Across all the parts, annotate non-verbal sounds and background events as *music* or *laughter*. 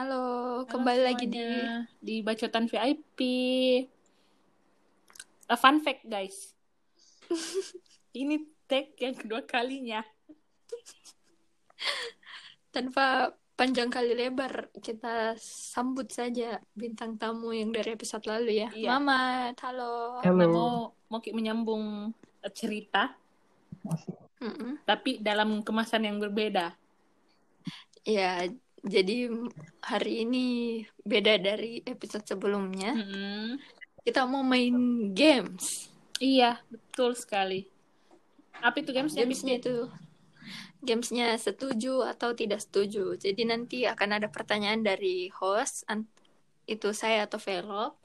Halo, Halo kembali lagi di di bacotan VIP. A fun fact guys. *laughs* Ini tag yang kedua kalinya. *laughs* tanpa panjang kali lebar kita sambut saja bintang tamu yang dari episode lalu ya. Iya. Mamat, halo. Halo. mau mau menyambung eh, cerita Mm-mm. tapi dalam kemasan yang berbeda. Ya, jadi hari ini beda dari episode sebelumnya. Mm-mm. Kita mau main games. Iya, betul sekali. Apa itu gamesnya? Gamesnya itu gamesnya setuju atau tidak setuju. Jadi nanti akan ada pertanyaan dari host, itu saya atau Velop.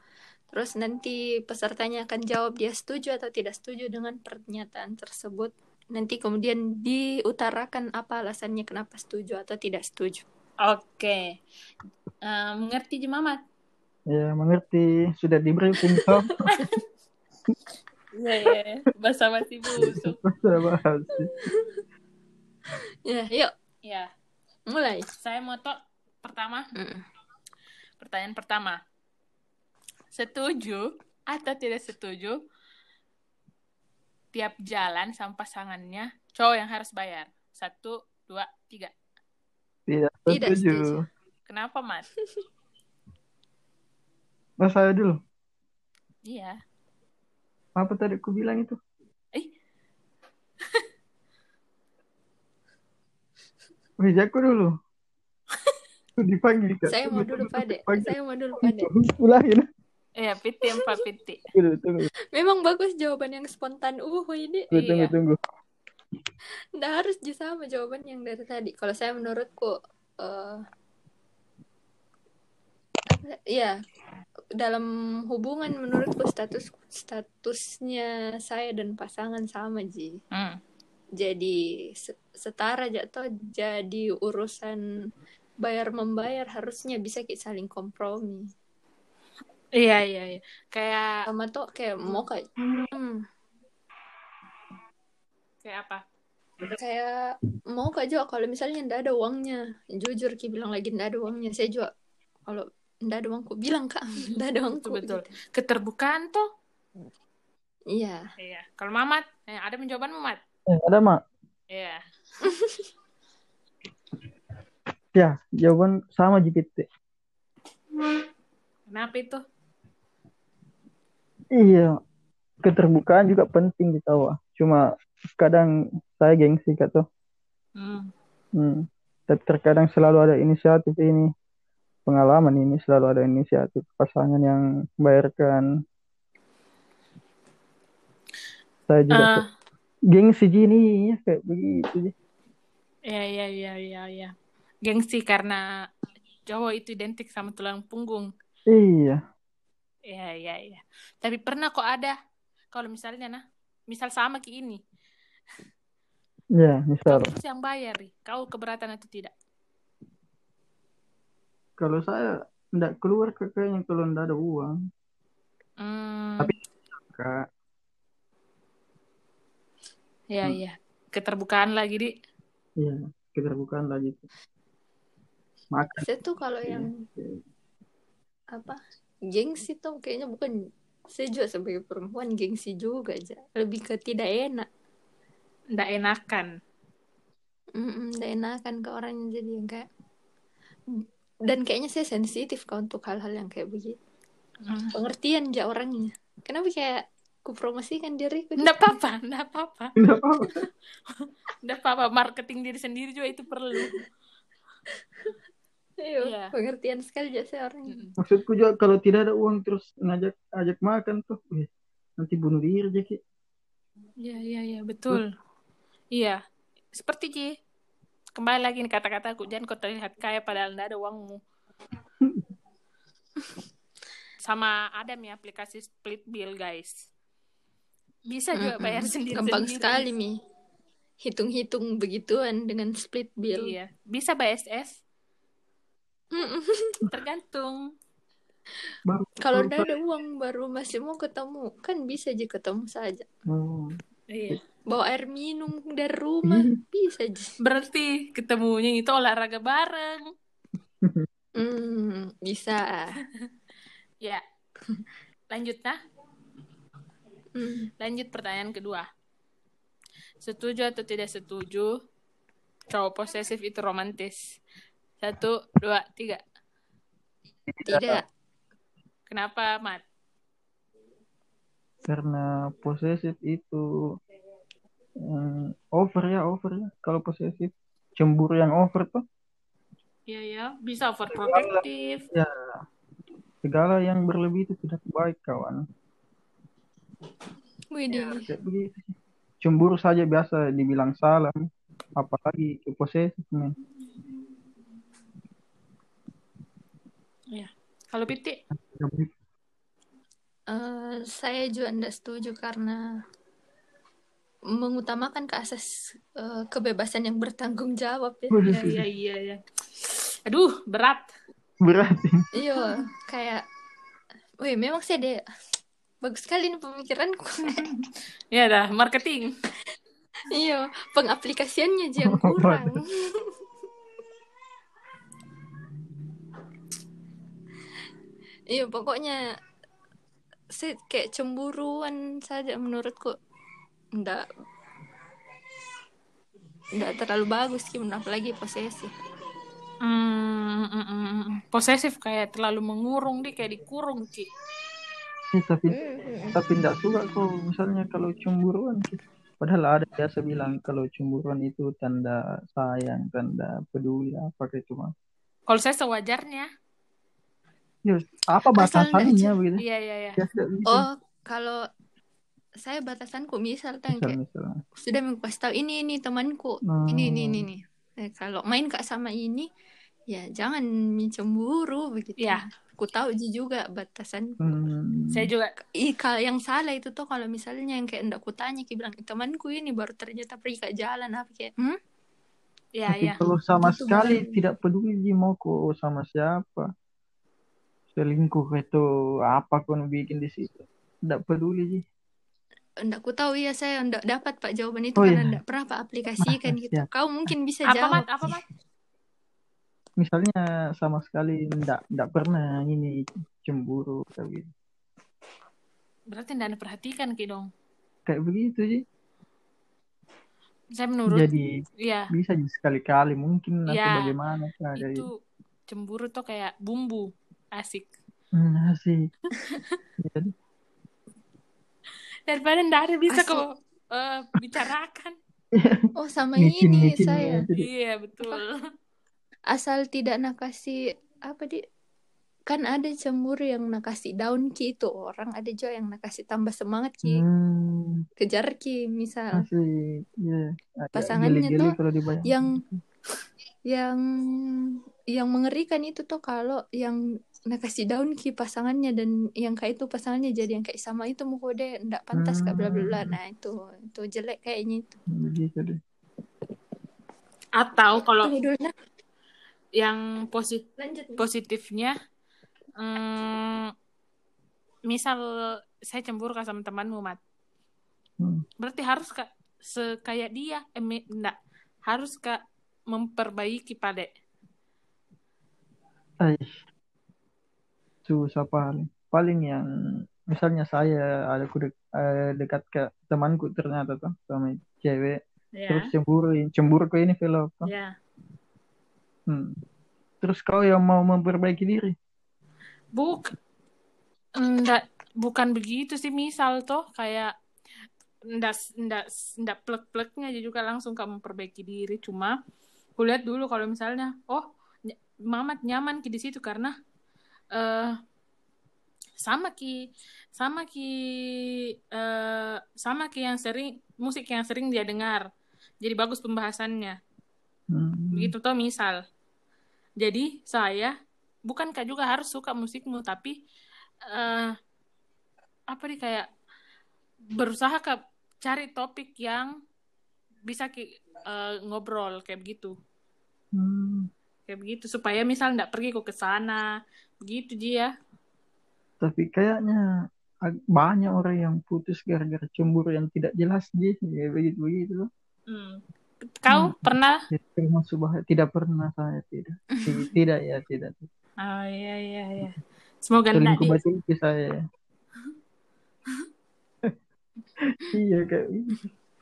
Terus nanti pesertanya akan jawab dia setuju atau tidak setuju dengan pernyataan tersebut. Nanti kemudian diutarakan apa alasannya kenapa setuju atau tidak setuju. Oke. Eh, mengerti Ji Mamat? Ya, mengerti. Sudah di briefing Tom. *laughs* Iya, iya. Bahasa basi busuk. Sudah bahas. Ya, yuk Ya, mulai. saya mau tok pertama Mm. Pertanyaan pertama. Setuju atau tidak setuju tiap jalan sama pasangannya cowok yang harus bayar? Satu, dua, tiga. Tidak Tidak setuju. setuju. Kenapa, Mat? Mas *laughs* saya dulu. Iya. Apa tadi aku bilang itu? Eh, Wih, *laughs* aku dulu. *laughs* Dipanggil Kak. Saya mau dulu dipanggil. Saya mau dulu pada. Ulangin. iya, piti empat piti. Tunggu, tunggu. Memang bagus jawaban yang spontan. Uh, ini Tunggu, tunggu, Iya. tunggu. Nggak harus sama jawaban yang dari tadi. Kalau saya menurutku, eh apa- ya dalam hubungan menurutku status statusnya saya dan pasangan sama ji. Hmm. Jadi se- setara jatuh jadi urusan bayar membayar harusnya bisa kita saling kompromi. Iya, iya, iya. Kayak Sama tuh kayak mau kayak hmm, kayak apa? kayak mau kak Jo kalau misalnya ndak ada uangnya jujur Ki bilang lagi ndak ada uangnya saya juga kalau ndak ada uangku bilang kak *laughs* ndak ada uangku Betul, betul. gitu. Keterbukaan tuh. iya Iya. Kalau Mamat, eh, ada jawaban Mamat? Eh, ada, Mak. Iya. *laughs* Ya, jawaban sama GPT. Kenapa itu? Iya. Keterbukaan juga penting wah. Cuma kadang saya gengsi Kak tuh. Hmm. Hmm. Tapi terkadang selalu ada inisiatif ini. Pengalaman ini selalu ada inisiatif pasangan yang bayarkan. Saya juga kok gengsi gini ya kayak begitu. Iya, iya, iya, iya, iya. Gengsi karena cowok itu identik sama tulang punggung. Iya. Iya, iya, iya. Tapi pernah kok ada, kalau misalnya nah, misal sama ki ini, Ya, misal kamu yang bayar, kau keberatan atau tidak? kalau saya ndak keluar ke kayaknya kalau ndak ada uang. Hmm, Tapi- Kak, iya, Hmm. iya. Keterbukaan lagi, Di. iya, keterbukaan lagi. Makan. saya tuh kalau yang apa gengsi tuh kayaknya bukan saya juga sebagai perempuan gengsi juga aja lebih ke tidak enak Nggak enakan. Nggak enakan ke orang yang jadi yang kayak dan kayaknya saya sensitif kak untuk hal-hal yang kayak begitu Hmm. pengertian aja orangnya kenapa kayak kupromosikan diriku Nggak apa-apa, nggak apa-apa. *laughs* Nggak *laughs* apa-apa. Marketing diri sendiri juga itu perlu. Ayo, Iya. pengertian sekali aja saya orangnya Mm-mm. Maksudku juga kalau tidak ada uang terus ngajak ajak makan tuh, nanti bunuh diri aja Ki. Iya, iya, iya, betul. Iya, seperti Ci. Kembali lagi nih kata-kataku, jangan kau terlihat kaya padahal nggak ada uangmu. *laughs* Sama ada nih aplikasi split bill, guys. Bisa juga bayar sendiri gampang sekali mi hitung-hitung begituan dengan split bill Iya, bisa bayar SS, Mm-mm. *laughs* tergantung. Kalau udah ada uang baru masih mau ketemu kan bisa aja ketemu saja Oh, Iya. bawa air minum dari rumah *laughs* bisa aja Berarti ketemunya itu olahraga bareng. *laughs* Hmm, bisa. *laughs* Ya. Lanjut nah. Hmm. Lanjut pertanyaan kedua. Setuju atau tidak setuju cowok posesif itu romantis? Satu, dua, tiga. Tidak. Kenapa, Mat? Karena posesif itu mm, over ya, over ya. Kalau posesif cemburu yang over tuh Iya ya, bisa overprotective. ya segala yang berlebih itu tidak baik kawan. Widih. Begitu sih. Cemburu saja biasa dibilang salah, apalagi ke posesif men. Ya. Kalau Piti? Eh, saya juga tidak setuju karena mengutamakan ke asas eh, kebebasan yang bertanggung jawab ya. Iya, iya, iya, iya. Aduh, berat. Berat. Iya, kayak, wih memang saya deh bagus sekali nih pemikiranku. *laughs* Ya dah, marketing. iya, pengaplikasiannya aja yang kurang. iya, pokoknya saya kayak cemburuan saja menurutku ndak ndak terlalu bagus sih apalagi posesif Hmm, mm, mm, mm. posesif kayak terlalu mengurung dia kayak dikurung Ci. Eh, tapi tapi tidak suka kok misalnya kalau cemburuan gitu. Padahal ada biasa bilang kalau cemburuan itu tanda sayang, tanda peduli apa kayak cuma. Kalau saya sewajarnya. Ya, apa batasannya begitu? Iya, iya, iya. Ya, oh kalau saya batasanku misal kan kayak misal. sudah kasih tahu ini ini temanku ini ini ini ini Eh, kalau main kak sama ini ya jangan cemburu begitu Iya. ku tahu juga batasan Hmm, Saya juga Ih, kalau yang salah itu tuh kalau misalnya yang kayak ndak kutanya ki bilang temanku ini baru ternyata pergi ke jalan apa kayak hmm? Iya, tapi iya. kalau sama Gitu, sekali Bang. tidak peduli mau kok sama siapa. Selingkuh itu apa kau bikin di situ. Tidak peduli Ji. ndak ku tahu ya saya ndak dapat pak jawaban itu Oh, karena iya. ndak pernah pak aplikasikan Nah, *laughs* gitu siap. kau mungkin bisa Apa, jawab Mat? Apa, Mat? Misalnya sama sekali tidak tidak pernah ini cemburu kayak gitu. Berarti nggak ada perhatikan Ki dong. Kayak begitu Ji. Saya menurut Jadi Iya, bisa sekali-kali mungkin atau Iya. bagaimana kayak gitu. itu cemburu tuh kayak bumbu asik. Hmm, asik. Jadi Daripada nggak ada bisa Asik. kok eh, bicarakan. *laughs* oh sama ini micin saya Iya, betul. asal tidak nakasi apa di kan ada cemburu yang nakasi daun ki itu orang ada juga yang nakasi tambah semangat ki hmm, kejar ki misal asik. Agak Pasangannya tuh yang yang yang mengerikan itu tuh kalau yang nakasih daun ki pasangannya dan yang kayak itu pasangannya jadi yang kayak sama itu mau kode ndak pantas kak bla bla bla Hmm. nah itu itu jelek kayaknya itu Begitu deh. Atau kalau tunggu dulu nah yang posit lanjut positifnya mm, misal saya cemburu kak sama temanmu mat Hmm. berarti harus kak sekaya dia eh, enggak harus kak memperbaiki pada Aish. Susah paling. Paling yang misalnya saya ada ku eh, dekat ke temanku ternyata tuh sama cewek. Terus ya cemburu cemburu ke ini film ya. Hmm. terus kau yang mau memperbaiki diri? Buk enggak bukan begitu sih misal tuh kayak enggak enggak enggak plek-pleknya aja juga langsung kamu memperbaiki diri. Cuma kulihat dulu kalau misalnya oh Mamat nyaman di situ karena eh sama ki sama ki eh sama ki yang sering musik yang sering dia dengar jadi bagus pembahasannya hmm. begitu tuh misal jadi saya bukan kak juga harus suka musikmu tapi eh apa nih kayak berusaha ke cari topik yang bisa ki eh, ngobrol kayak begitu Hmm. kayak begitu supaya misal nggak pergi kok ke sana begitu Ji ya. Tapi kayaknya banyak orang yang putus gara-gara cemburu yang tidak jelas sih ya begitu begitu loh. Hmm. kau Hmm. pernah? Ya, termasuk bahaya. Tidak pernah saya tidak. Ti- *laughs* tidak ya tidak. Oh iya iya iya. Semoga selingkuh di mati saya *laughs* iya kayak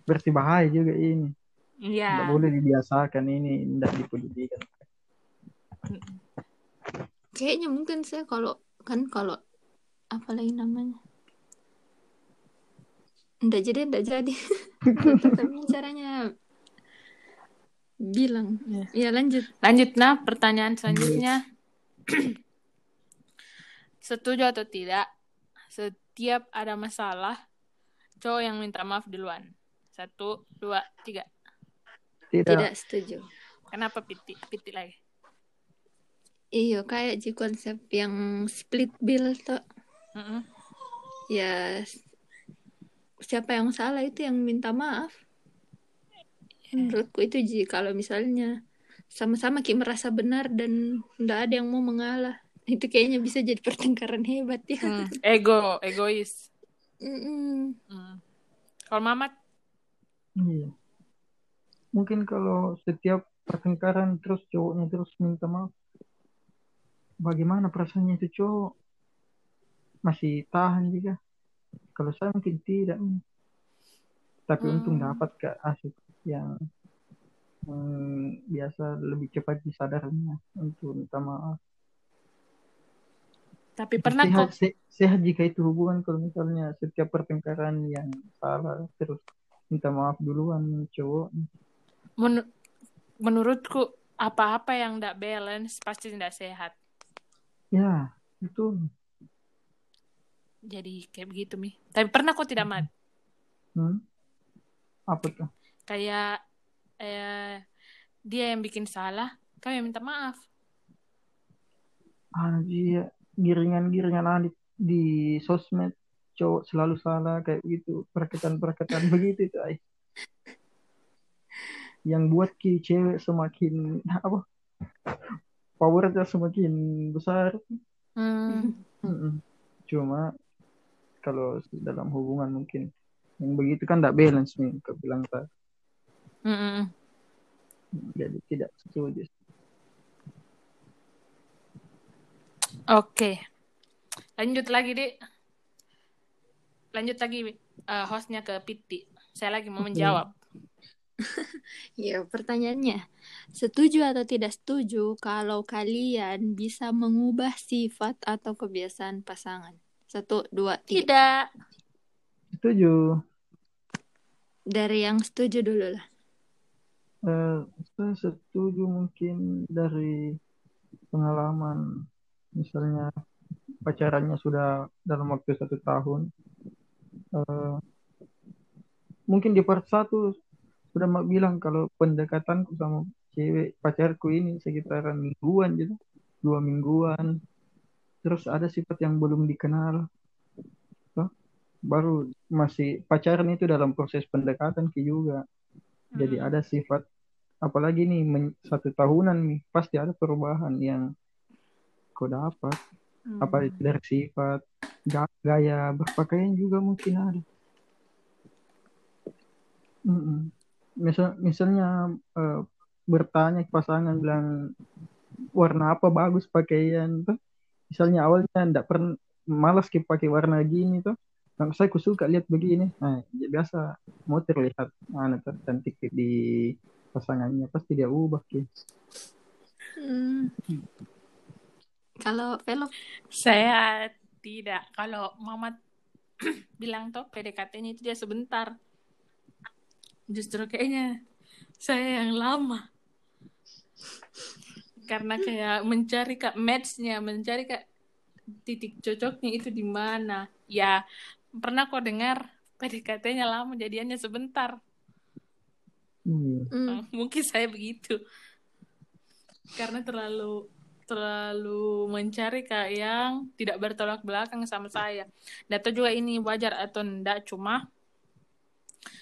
berarti bahaya juga ini. Iya. tidak boleh dibiasakan ini tidak dipedulikan Kayaknya mungkin saya kalau kan kalau apa lagi namanya? Nggak jadi, nggak jadi. Tapi caranya bilang. Iya. Ya lanjut. Lanjut nah pertanyaan selanjutnya. Setuju atau tidak? Setiap ada masalah, cowok yang minta maaf duluan. Satu, dua, tiga. tidak, Tidak setuju. Kenapa piti? Piti lagi. Iya, kayak di konsep yang split bill tuh. Mm-mm. Ya, siapa yang salah itu yang minta maaf. Menurutku itu Ji, kalau misalnya sama-sama Ki merasa benar dan nggak ada yang mau mengalah. Itu kayaknya bisa jadi pertengkaran hebat ya. Hmm, *laughs* Ego, egois. Mm-mm. Hmm. Kalau Mamat, Iya. Mungkin kalau setiap pertengkaran terus cowoknya terus minta maaf, bagaimana perasaannya itu cowok? Masih tahan juga. Kalau saya mungkin tidak. Tapi untung Hmm. dapat ke asik yang hmm, biasa lebih cepat disadarnya untuk minta maaf. tapi pernah sehat, kok se- sehat jika itu hubungan kalau misalnya setiap pertengkaran yang salah terus minta maaf duluan cowok. men- menurutku apa-apa yang tidak balance pasti tidak sehat. Ya, itu. Jadi kayak begitu mi. Tapi pernah kok tidak mat. Hmm? Apa tuh? Kayak eh, dia yang bikin salah, kami yang minta maaf. Anjir, giringan-giringan aneh di sosmed cowok selalu salah kayak gitu perketan-perketan *laughs* begitu itu ay. yang buat ki cewek semakin *laughs* apa powernya semakin besar Hmm. Mm-mm. cuma kalau dalam hubungan mungkin yang begitu kan tidak balance nih kau bilang tadi Mm-mm. jadi tidak setuju Oke. Lanjut lagi, Dek. Lanjut lagi eh, hostnya ke Piti. Saya lagi mau Oke. menjawab. *laughs* Ya, pertanyaannya, setuju atau tidak setuju kalau kalian bisa mengubah sifat atau kebiasaan pasangan? Satu, dua, tiga. Tidak. setuju Dari yang setuju dulu lah. Eh, saya setuju mungkin dari pengalaman misalnya pacarannya sudah dalam waktu satu tahun Eh, mungkin di part satu sudah mak bilang kalau pendekatanku sama cewek pacarku ini sekitaran mingguan gitu dua mingguan terus ada sifat yang belum dikenal Toh, baru masih pacaran itu dalam proses pendekatan ki juga jadi Hmm. ada sifat apalagi nih men- satu tahunan nih pasti ada perubahan yang kau dapat Hmm. apa itu dari sifat ga- gaya berpakaian juga mungkin ada Mm-mm. Misal misalnya eh, bertanya ke pasangan bilang warna apa bagus pakaian tuh misalnya awalnya ndak pernah malas ki pakai warna gini tuh nah, saya kusuka lihat begini nah ya biasa mau terlihat mana tercantik di pasangannya pasti dia ubah ki Hmm. Kalau Velo, Saya tidak. Kalau Mamat *clears throat* bilang toh PDKT-nya itu dia sebentar. Justru kayaknya saya yang lama. Karena kayak mencari kak match-nya, mencari kak titik cocoknya itu di mana. Ya, pernah kok dengar PDKT-nya lama, jadiannya sebentar. Hmm. Ah, Mungkin saya begitu. Karena terlalu terlalu mencari kak yang tidak bertolak belakang sama saya. Data juga ini wajar atau enggak, cuma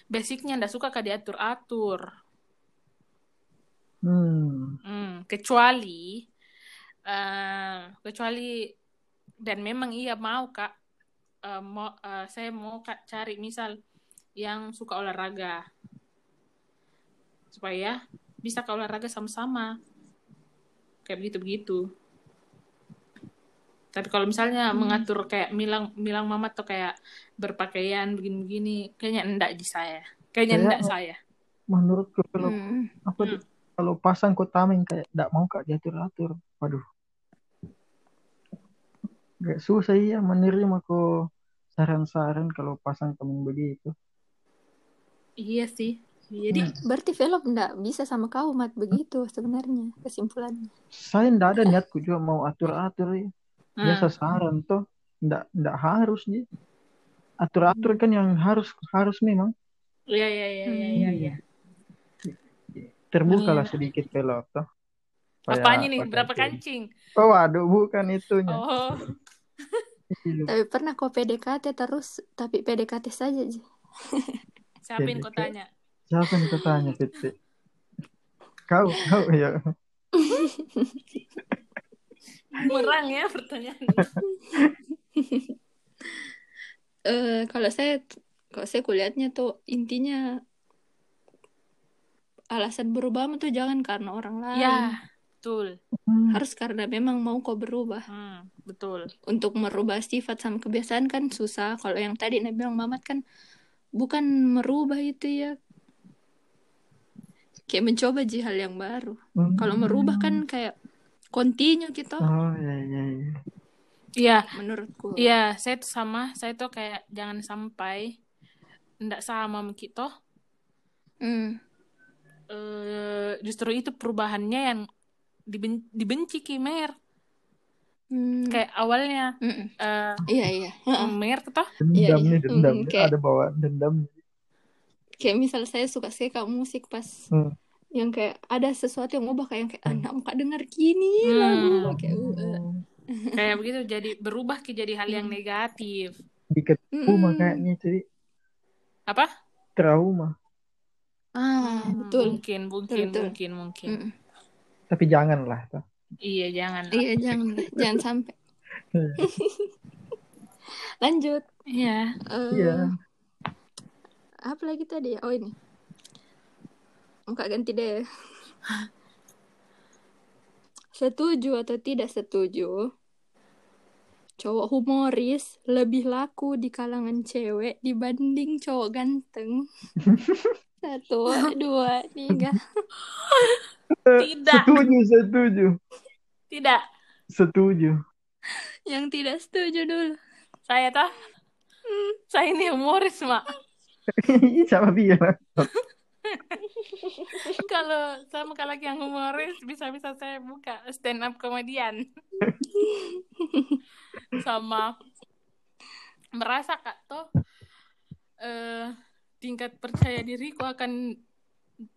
basicnya enggak suka kak diatur-atur. Hmm. Hmm, kecuali eh, kecuali dan memang iya mau kak eh, mau eh, saya mau kak cari misal yang suka olahraga supaya bisa ke olahraga sama-sama kayak begitu begitu Tapi kalau misalnya Hmm. mengatur kayak bilang bilang mama tuh kayak berpakaian begini-begini, kayaknya enggak di saya. Kayaknya Kayak- enggak saya. Menurutku kalau Hmm. apa Hmm. kalau pasang kok tameng kayak tidak mau kak diatur-atur. Waduh. Gak susah ya menerima kok saran-saran kalau pasang tameng begitu. Iya sih. Jadi Hmm. Berarti Velop nggak bisa sama kau mat begitu sebenarnya kesimpulannya. Saya ndak ada niatku juga mau atur-atur ya. Hmm, Biasa saran tuh ndak ndak harus nih. Atur-atur kan yang harus harus memang iya iya iya iya iya. iya. terbukalah Iya. sedikit velop tuh. Apanya nih? Berapa kancing? Oh waduh bukan itunya. Oh, Iya. Tapi pernah kau PDKT terus, tapi PDKT saja Ji. *laughs* siapa yang Jadi kau tanya? Siapa yang bertanya Fitri? Kau, kau ya. *laughs* Merang ya pertanyaan. *laughs* Eh kalau saya kalau saya kulihatnya tuh intinya alasan berubah tuh jangan karena orang lain. ya, betul. Hmm. Harus karena memang mau kau berubah. Hmm, betul. Untuk merubah sifat sama kebiasaan kan susah. Kalau yang tadi Nabi bilang Mamat kan bukan merubah itu ya. Kayak mencoba ji hal yang baru. Hmm. Kalau merubah kan kayak continue gitu Oh iya iya iya. Iya, menurutku. iya, saya tuh sama. Saya tuh kayak jangan sampai ndak sama kita. Hmm. Eh, justru itu perubahannya yang diben- dibenci Kimer. Hmm. Kayak awalnya Mm-mm. eh Iya iya. Heeh. Mer tuh Iya, Dendam iya. nih dendam. Hmm, kayak- Ada bawa dendam. kayak misal saya suka sekali kayak musik pas Hmm. Yang kayak ada sesuatu yang ubah kayak yang kayak anak muka dengar gini Hmm. lagu kayak uh, kayak begitu jadi berubah ke jadi hal yang Hmm. negatif. Dikit trauma mm. kayaknya jadi Apa? trauma. ah Hmm, betul Mungkin, mungkin, Betul, betul. mungkin, mungkin. Mm. Tapi janganlah. tuh. Iya, jangan. iya jangan jangan sampai Iya. *laughs* lanjut Iya. Eh, Iya. apa lagi tadi oh ini Muka ganti deh setuju atau tidak setuju cowok humoris lebih laku di kalangan cewek dibanding cowok ganteng *laughs* satu dua tiga Tidak, Setuju, setuju. tidak. Setuju. yang tidak setuju dulu Saya toh. Saya ini humoris, Mak. *laughs* Siapa bilang? *laughs* *laughs* Kalau sama kalau yang humoris, bisa-bisa saya buka stand up komedian. *laughs* sama merasa Kak toh eh tingkat percaya diriku akan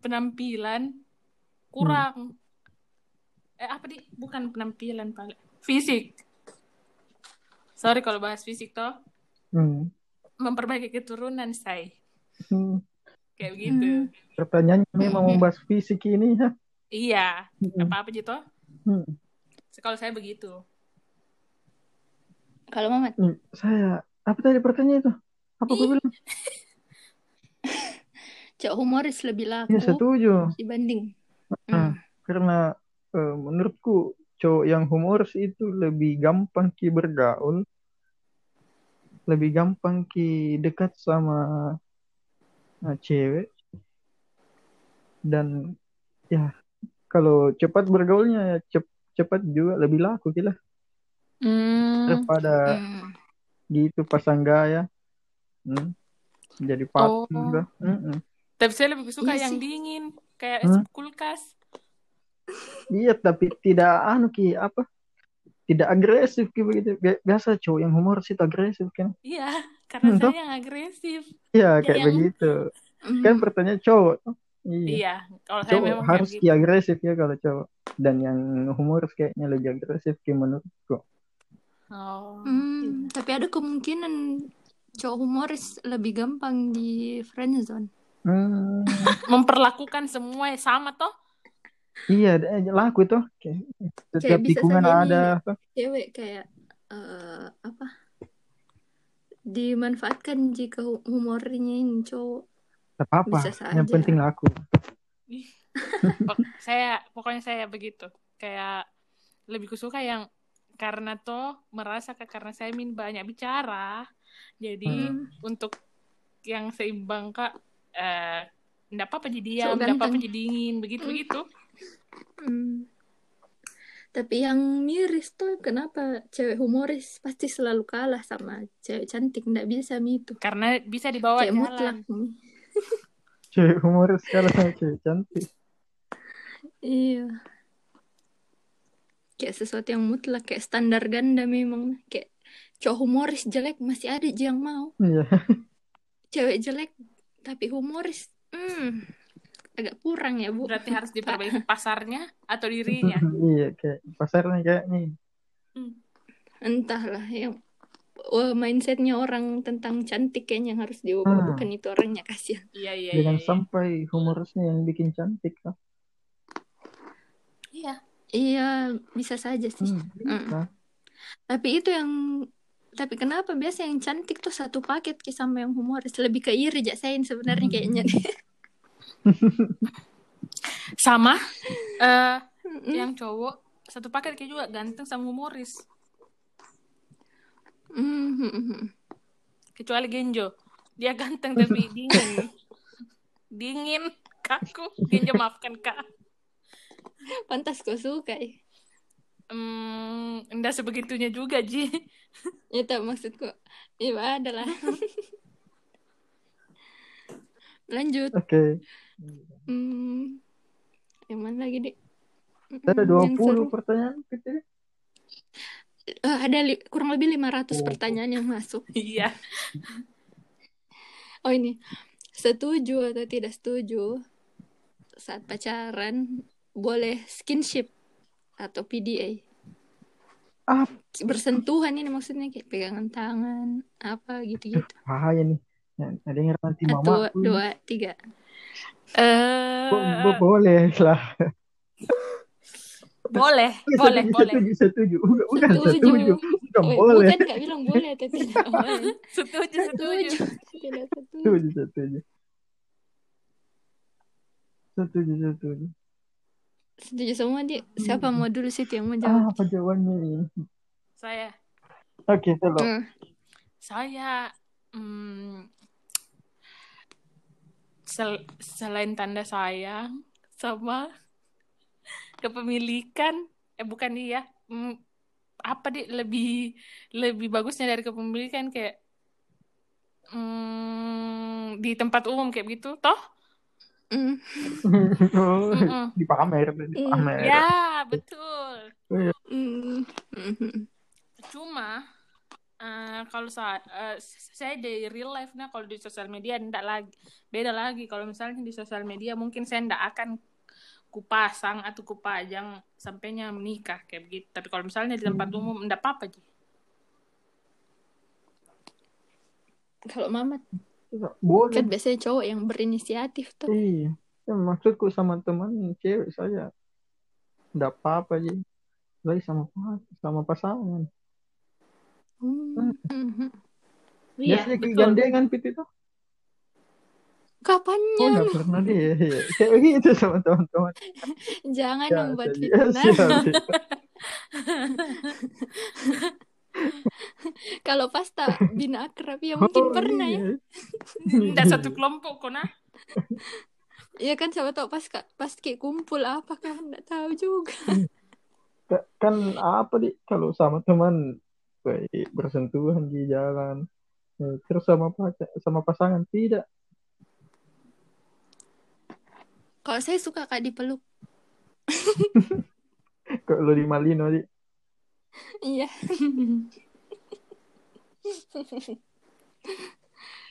penampilan kurang. Eh apa di? Bukan penampilan paling fisik. Sorry kalau bahas fisik toh Hmm. memperbaiki keturunan saya Hmm. Kayak begitu. Pertanyaannya memang membahas fisik ini ya. Iya, Hmm. apa apa gitu. Hmm. Kalau saya begitu. kalau Mamat Hmm. Saya apa tadi pertanyaan itu? Apa aku bilang? *laughs* cowok humoris lebih laku Ya setuju. dibanding Nah, Hmm. karena eh, menurutku cowok yang humoris itu lebih gampang ki bergaul, lebih gampang ki dekat sama eh, cewek, dan ya kalau cepat bergaulnya ya cep- cepat juga lebih laku kira Hmm. daripada Hmm. gitu pasang gaya, hmm, jadi patung Oh. dah. Mm-mm. Tapi saya lebih suka Iya yang sih. dingin, kayak Hmm? es kulkas. Iya, tapi tidak anu ki apa? Tidak agresif ki begitu. Bi- Biasa cowok yang humoris itu agresif kan? Iya, karena Hmm, saya yang agresif. Iya, Ya, kayak yang- begitu. Hmm. Kan pertanyaan cowok. Iya. Iya, kalau saya Cowok memang harus kayak gitu. agresif ya kalau cowok. Dan yang humoris kayaknya lebih agresif ki menurutku. Oh. Hmm, tapi ada kemungkinan cowok humoris lebih gampang di friendzone. Hmm, *laughs* Memperlakukan semua sama toh? iya, laku itu. Setiap bisa tikungan ada. Cewek kayak eh, apa? Dimanfaatkan jika hu- humornya ini cowok. Tak apa-apa. Yang penting laku. Saya pokoknya saya begitu. Kayak lebih kusuka yang karena toh merasa ke- karena saya min banyak bicara jadi Hmm. untuk yang seimbang kak eh enggak apa-apa jadi diam enggak apa-apa jadi dingin begitu begitu Hmm. Tapi yang miris tuh kenapa cewek humoris pasti selalu kalah sama cewek cantik. Nggak bisa mi itu. karena bisa dibawa mutlak. jalan Mi. *laughs* Cewek humoris kalau sama cewek cantik. Iya. Kayak sesuatu yang mutlak. Kayak standar ganda memang. Kayak cowok humoris jelek masih ada yang mau. Iya. *laughs* Cewek jelek tapi humoris. Hmm. Agak kurang ya bu. berarti harus *laughs* diperbaiki pasarnya atau dirinya *laughs* iya kayak pasarnya kayak nih. Entahlah yang Wah, mindsetnya orang tentang cantik kayaknya yang harus diubah Hmm. bukan itu orangnya kasihan. iya iya Jangan iya, iya. sampai humorisnya yang bikin cantik lah. iya Iya, bisa saja sih. Hmm, bisa. Tapi itu yang tapi kenapa biasa yang cantik tuh satu paket kayak sama yang humoris lebih ke iri jaksain sebenarnya kayaknya. *laughs* sama eh Mm-mm. yang cowok satu paket kayak juga ganteng sama humoris Mhm. kecuali Genjo dia ganteng tapi *laughs* dingin dingin kaku Genjo maafkan kak Pantas kau suka ya. hmm, enggak sebegitunya juga Ji Itu maksudku. Iya ada lah. *laughs* Lanjut. Oke. Hmm. Yang mana lagi, Dik? Ada Mm, yang 20 seru. pertanyaan gitu. Eh, ada li- kurang lebih 500 Oh. pertanyaan yang masuk. *laughs* iya Oh ini, setuju atau tidak setuju saat pacaran boleh skinship atau PDA? Ah, Bersentuhan ini maksudnya kayak pegangan tangan, apa gitu-gitu. bahaya nih. Ada yang nanti Satu, mama. dua, tiga. Eh boleh lah. *laughs* boleh boleh Setuju, boleh Setuju, setuju. Bukan, bukan Setuju. setuju. Bukan Oh, boleh. bukan nggak bilang boleh atau *laughs* tidak boleh. setuju setuju Setuju, tidak setuju. Setuju, setuju. Setuju, setuju. Setuju semua, Dik. Siapa mau dulu sih yang mau Ah, jawab? apa jawabannya ini? saya Oke, hello. Hmm. saya hmm, sel- selain tanda sayang sama kepemilikan eh bukan iya hmm, apa di lebih lebih bagusnya dari kepemilikan kayak hmm, di tempat umum kayak begitu toh Mm-mm. *laughs* dipamer, dipamer. ya betul. Hmm. cuma eh, kalau saya saya di real life nah kalau di sosial media enggak lagi beda lagi kalau misalnya di sosial media mungkin saya enggak akan kupasang atau kupajang sampainya menikah kayak begitu tapi kalau misalnya di tempat umum enggak apa-apa Ji. Kalau Mamat Boleh. kan biasanya cowok yang berinisiatif tuh. Iya. Ya, maksudku sama teman cewek saya. Enggak apa-apa aja. Lagi sama sama pasangan. Hmm. Hmm. iya Biasanya betul gandengan pit itu. Oh, Kapannya? enggak pernah deh. Iya. Kayak begitu sama teman-teman. Jangan Ya, dong buat jadi- fitnah. *laughs* ya. *laughs* Kalau pasta bina akrab ya mungkin Oh, pernah ya. iya. enggak satu kelompok kok nah *laughs* Iya kan siapa tahu pas pas kayak kumpul apa kan enggak tahu juga. Ka- Kan apa di kalau sama teman bersentuhan di jalan. Eh, Terus sama pacar, sama pasangan tidak. Kalau saya suka kak dipeluk. *laughs* Kalau di Malino di Iya.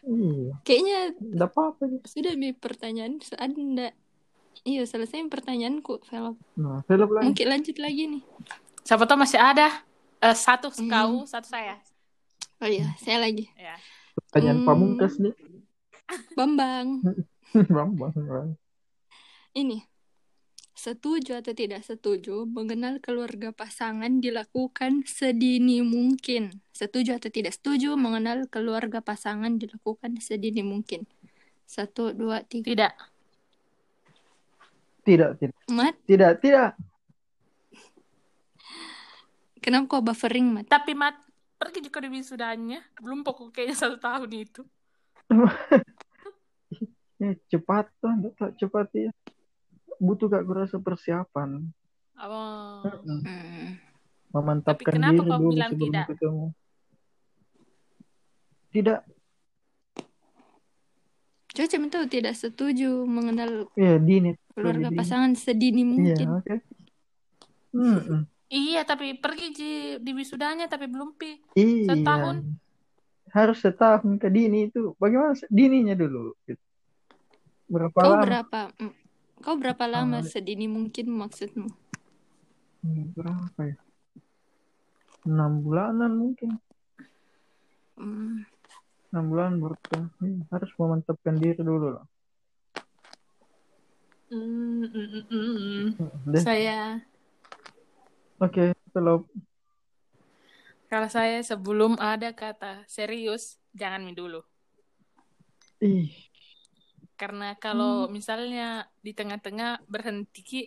Iya, Kayaknya enggak apa-apa sudah mi pertanyaan enggak? Iya selesai pertanyaanku Velop. Nah, film lain. Mungkin lanjut lagi nih. siapa tahu masih ada Eh, satu Hmm. kau satu saya Oh iya saya lagi. ya Pertanyaan Hmm. pamungkas nih. *laughs* Bambang. *laughs* Bambang. Bang. Ini setuju atau tidak setuju mengenal keluarga pasangan dilakukan sedini mungkin. Setuju atau tidak setuju mengenal keluarga pasangan dilakukan sedini mungkin. Satu, dua, tiga. tidak Tidak, tidak. Mat, Tidak, tidak. Kenapa kok buffering, Mat? Tapi mat pergi juga di wisudanya. Belum pokok kayaknya satu tahun itu. Ya, *laughs* cepat tuh, tak cepat ya. Butuh gak kurasa persiapan. Oh. Hmm. Memantapkan Tapi kenapa diri kau dulu bilang sebelum tidak? ketemu. Tidak, cuma tahu tidak setuju mengenal ya dini. keluarga dini. pasangan sedini Iya, mungkin. oke. Mm-mm. Iya, tapi pergi di, di wisudanya tapi belum pi. Iya. Setahun. Harus setahun ke dini itu. Bagaimana dininya dulu? gitu. Berapa Kau lama? berapa? Kau berapa lama Ah. sedini mungkin maksudmu? Hmm, Berapa ya? Enam bulanan mungkin. Hmm. Enam bulan ketemu. Hmm, harus memantapkan diri dulu lah. Mm, mm, mm, mm. Saya Oke, kalau kalau saya sebelum ada kata serius jangan mi dulu. ih, Karena kalau misalnya di tengah-tengah berhenti ki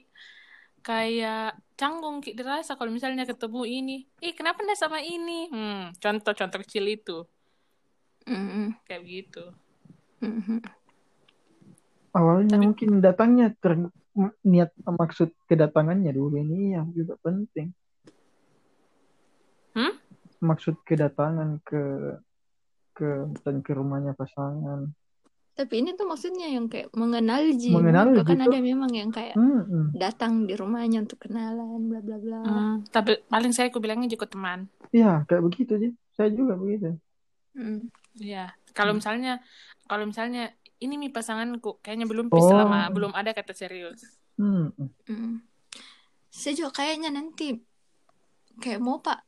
kayak canggung ki dirasa kalau misalnya ketemu ini, ih kenapa ndak sama ini? Hmm, contoh-contoh kecil itu Mm-mm. kayak begitu. Mhm. awalnya Tapi- mungkin datangnya ter niat maksud kedatangannya dulu ini yang juga penting. Hmm? Maksud kedatangan ke ke dan ke rumahnya pasangan. Tapi ini tuh maksudnya yang kayak mengenal Ji. Mengenal gitu. ada memang yang kayak Hmm, datang di rumahnya untuk kenalan, bla bla bla. Hmm, tapi paling saya aku bilangnya juga teman. Iya, kayak begitu sih. Saya juga begitu. Mm. Iya. Kalau Hmm. misalnya kalau misalnya ini mi pasanganku kayaknya belum pi Oh. selama belum ada kata serius. Hmm, Mm. Saya juga kayaknya nanti kayak mau pak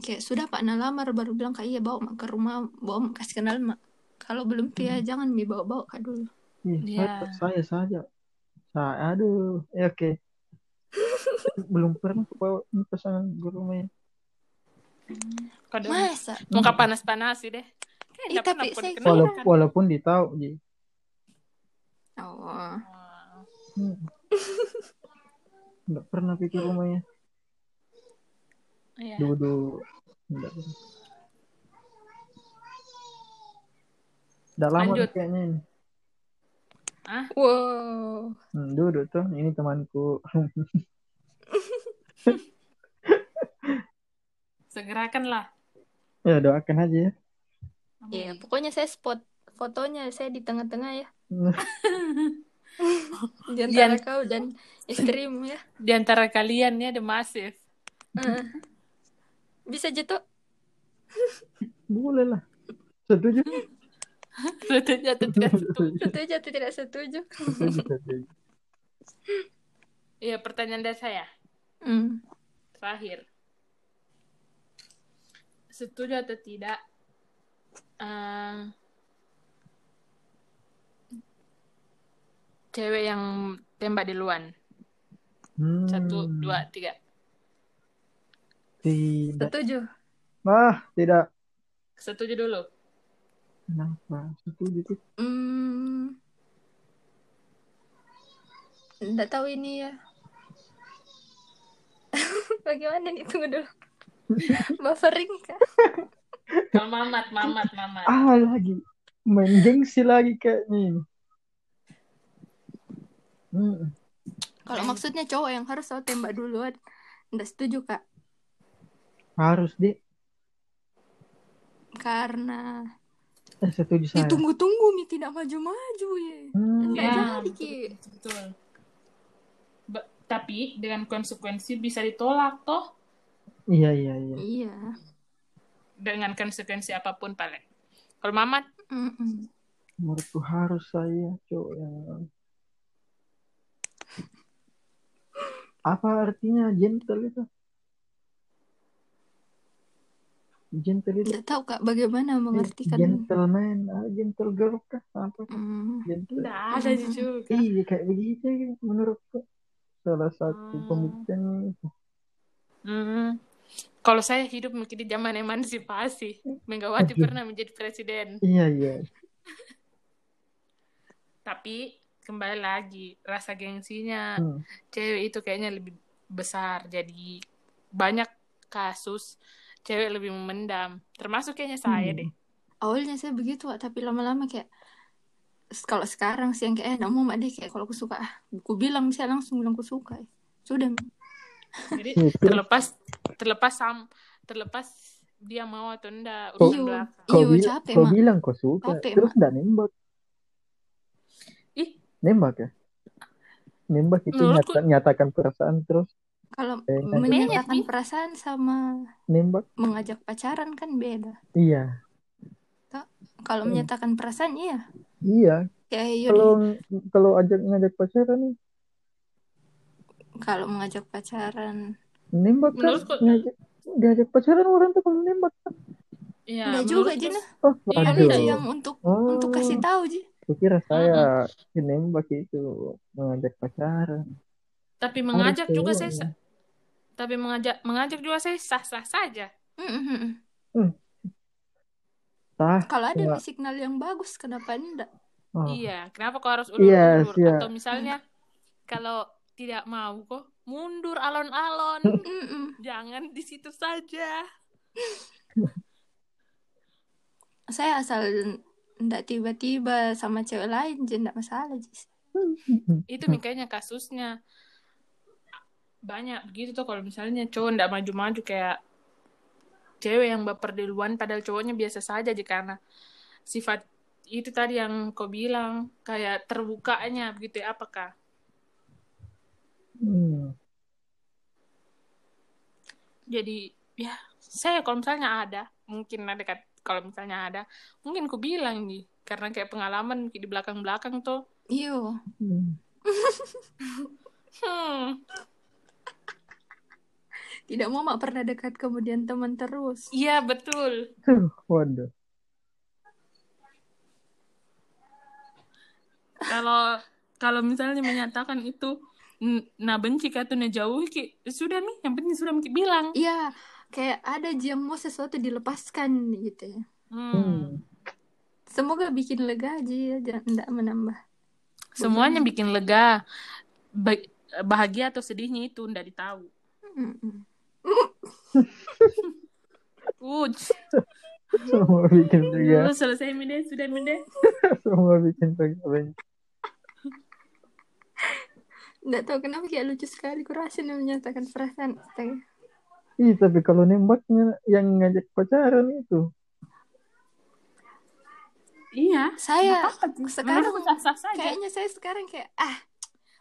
kayak sudah pak nah lamar baru bilang kayak iya bawa mak ke rumah bawa mak kasih kenal mak kalau belum ya jangan dibawa bawa kak dulu Ih, Iya. saya, saya saja. Saya, aduh, ya oke. Belum pernah aku bawa pasangan ke rumah ya. Kode masa muka panas-panas sih deh. Ih, nggak tapi saya dikenal Wala- kan. walaupun ditahu, Ji. oh. Hmm. Nggak pernah pikir rumahnya. Iya. Duduk. Nggak pernah. Nggak lama Lanjut. nih kayaknya ini. wow Hmm, duduk tuh. Ini temanku. *laughs* Segerakanlah. ya doakan aja ya. Ya pokoknya saya spot fotonya saya di tengah-tengah ya *laughs* di antara Yang- kau dan istrimu ya *laughs* Di antara kalian ya the massive. Eh. bisa jatuh Boleh lah. Setuju. *laughs* Setuju atau tidak setuju? setuju atau tidak setuju. Iya pertanyaan dari saya. Hmm. Terakhir. Setuju atau tidak? Eh, cewek yang tembak duluan. Hmm, Satu, dua, tiga. Tidak. setuju Ah, tidak. Setuju dulu. Kenapa? Setuju tuh. Hmm. Nggak tahu ini ya. *laughs* Bagaimana nih? Tunggu dulu. *laughs* Buffering kah? Kalau mamat, mamat, mamat. Ah, lagi. Main gengsi lagi kayaknya ini. Hmm. Kalau maksudnya cowok yang harus tahu tembak duluan. Nggak setuju, Kak. Harus deh. Karena Eh, setuju saya. ditunggu-tunggu nih tidak maju-maju ya. Hmm. Ya, jadi, Ki. betul. Ba- tapi dengan konsekuensi bisa ditolak toh Iya, iya, iya. Iya. Dengan konsekuensi apa pun paling. Kalau mamat Mm-mm. Menurutku harus saya cowok yang apa artinya gentle itu? Gentle itu Nggak tahu, Kak, bagaimana mengartikan. gentleman, ah, gentle girl kah? Apa? Hmm. Gentle. tidak ada juga. Iya kayak begitu menurutku. Salah satu Hmm. pembuktian itu. Kalau saya hidup mungkin di zaman emansipasi, Megawati pernah menjadi presiden. Iya iya. Tapi kembali lagi rasa gengsinya Hmm. cewek itu kayaknya lebih besar. Jadi banyak kasus cewek lebih memendam. Termasuk kayaknya saya Hmm. deh. awalnya saya begitu Wak, tapi lama-lama kayak kalau sekarang sih yang kayak eh mau mak deh kayak kalau aku suka ah aku bilang bisa langsung bilang aku suka sudah Jadi terlepas terlepas sam terlepas dia mau atau enggak urusan belakang. kau, iyo capek kau mak bilang kau suka, Capek, terus Mak. nggak nembak. Ih, Nembak ya? Nembak itu Menurutku- nyata, nyatakan perasaan terus kalau Eh, menyatakan Nih. perasaan sama nembak. mengajak pacaran kan beda Iya, kalau Hmm. menyatakan perasaan iya iya. Kalau kalau ajak ngajak pacaran nih, kalau mengajak pacaran nembak kan? Menurutku- Ngajak, diajak pacaran orang tuh kalau nembak kan? Iya, enggak juga Jina Oh, Iya, kan itu yang untuk Oh, untuk kasih tahu Ji kukira saya nembak itu mengajak pacaran. Tapi mengajak Harus juga saya ya. sa- tapi mengajak mengajak juga saya sah-sah saja. Mm-mm. Tah, kalau ada nih signal yang bagus kenapa enggak oh, Iya, kenapa kau harus Iya, ulur-ulur? iya. Atau misalnya kalau tidak mau kok. Mundur alon-alon. *laughs* Jangan di situ saja. saya asal enggak tiba-tiba sama cewek lain jadi enggak masalah Ji Itu makanya kasusnya. Banyak begitu tuh kalau misalnya cowok ndak maju-maju kayak cewek yang baper duluan padahal cowoknya biasa saja aja karena sifat itu tadi yang kau bilang kayak terbukanya begitu ya. Apakah Hmm. jadi ya saya kalau misalnya ada mungkin ada kat- kalau misalnya ada mungkin ku bilang nih karena kayak pengalaman di belakang-belakang tuh iyo Hmm. *laughs* hmm tidak mau mak pernah dekat kemudian teman terus iya betul waduh. kalau kalau misalnya menyatakan itu nah benci atau nah jauh ki. Sudah nih yang penting sudah bilang. Iya kayak ada yang mau sesuatu dilepaskan gitu. Ya Hmm. Semoga bikin lega aja ya jangan enggak menambah. Semuanya bikin lega. Ba- bahagia atau sedihnya itu ndak ditahu. Uj, Semua bikin juga. Lu selesai mide sudah mide *laughs* Semua bikin benci. Nggak tahu kenapa kayak lucu sekali kurasa nih menyatakan perasaan Astaga. Ih, tapi kalau nembaknya yang ngajak pacaran itu. iya saya sekarang sekarang sah-sah saja kayaknya saya sekarang kayak ah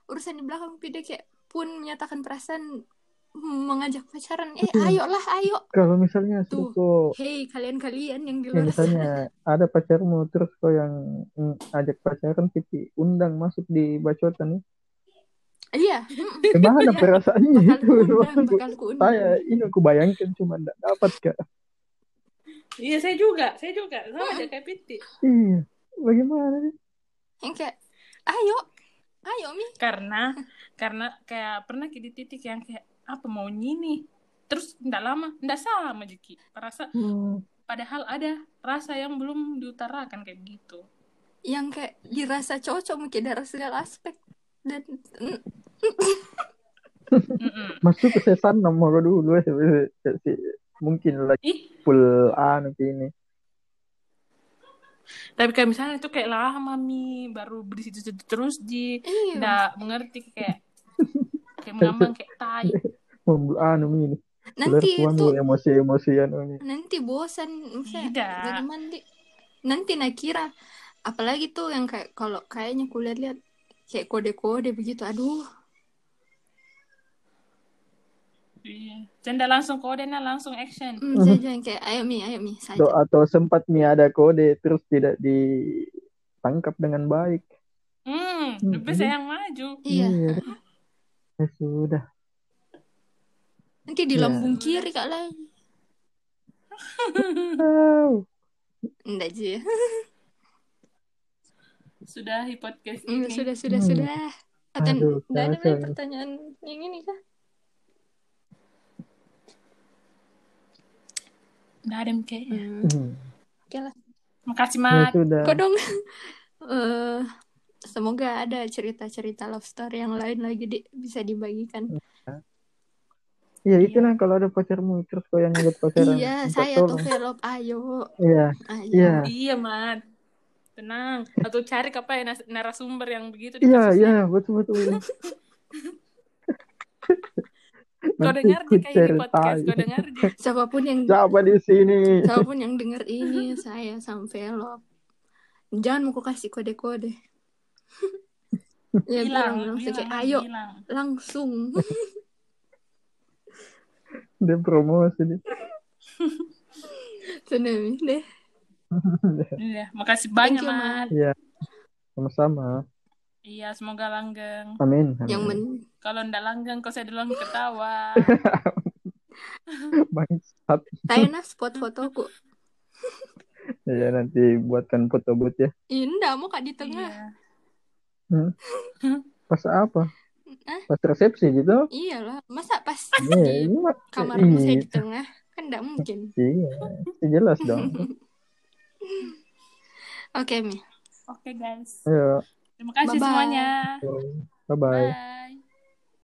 urusan di belakang video kayak pun menyatakan perasaan mengajak pacaran eh Betul. ayolah ayo Kalau misalnya Tuh. sudah kok hei kalian-kalian yang di ya luar misalnya sana ada pacarmu terus kau yang mm, ajak pacaran tapi undang masuk di bacotan nih. Iya *laughs* Gimana Iya. perasaannya bakal itu? Saya ini aku bayangkan cuma enggak dapat kak. iya saya juga saya juga sama aja kayak Piti Iya. Bagaimana nih? yang kayak ayo ayo mi karena karena kayak pernah di titik yang kayak apa mau nih terus ndak lama ndak sama Jeki rasa Hmm. padahal ada rasa yang belum diutarakan kayak gitu yang kayak dirasa cocok mungkin dari segala aspek dan. *laughs* Masuk ke sesan nomor dulu ya. Si- Mungkin lagi full anu ini. tapi kayak misalnya itu kayak lama mi baru beri situ situ terus di iya ndak mengerti kayak *laughs* kayak mengambang kayak tai Membu anu ini. nanti itu emosi-emosian ini. nanti bosan misalnya Tidak. bagaimana Di? nanti nak kira apalagi tuh yang kayak kalau kayaknya kulihat lihat kayak kode-kode begitu aduh. Iya. Canda langsung kodenya langsung action. Hmm, saja yang kayak ayo mi ayo mi saja. Atau, atau sempat mi ada kode terus tidak ditangkap dengan baik. hmm Hmm, lebih ini- saya yang maju. Iya. Ya sudah. nanti di Ya. lambung kiri kak lagi. Wow. enggak aja *laughs* sudah di podcast Hmm, ini sudah sudah Hmm. sudah atau Aduh, enggak ada lagi ini. pertanyaan yang ini kah nggak ada kayaknya hmm. Oke lah makasih Ya mat sudah. kok dong *laughs* Eh, semoga ada cerita-cerita love story yang lain lagi di, bisa dibagikan Iya itu Iya. nah kalau ada pacarmu terus kau yang ngeliat pacaran. Iya, saya tuh velop, ayo. Iya, Ayo. iya, Iya, Mat. Tenang. Atau cari apa ya narasumber yang begitu di iya, iya, betul betul. *laughs* Kau Nanti dengar di kayak di podcast, kau dengar di. Siapa pun yang Siapa di sini? siapa pun yang denger ini saya sama velop. Jangan mau kasih kode-kode. ya bilang Bilang, langsung bilang, *laughs* kayak ayo bilang. langsung. Dia promosi nih. Tsunami deh. *laughs* Iya, makasih banyak, you, Mat. Iya, sama-sama. Iya, semoga langgeng. Amin. amin. Yang men Kalau ndak langgeng, kau saya duluan ketawa. *laughs* Bangsat. saya nah spot fotoku. Ya nanti buatkan foto booth ya. Ih, enggak mau kak di tengah. Iya. Hmm. *laughs* Pas apa? Hah? Pas resepsi gitu? Iyalah, masa pas Iya, di ini mah. kamarmu saya Iya, di tengah? Kan enggak mungkin. iya, jelas dong. Oke, Mi. Oke, guys. Ayo, Terima kasih Bye-bye. semuanya. bye bye. Bye.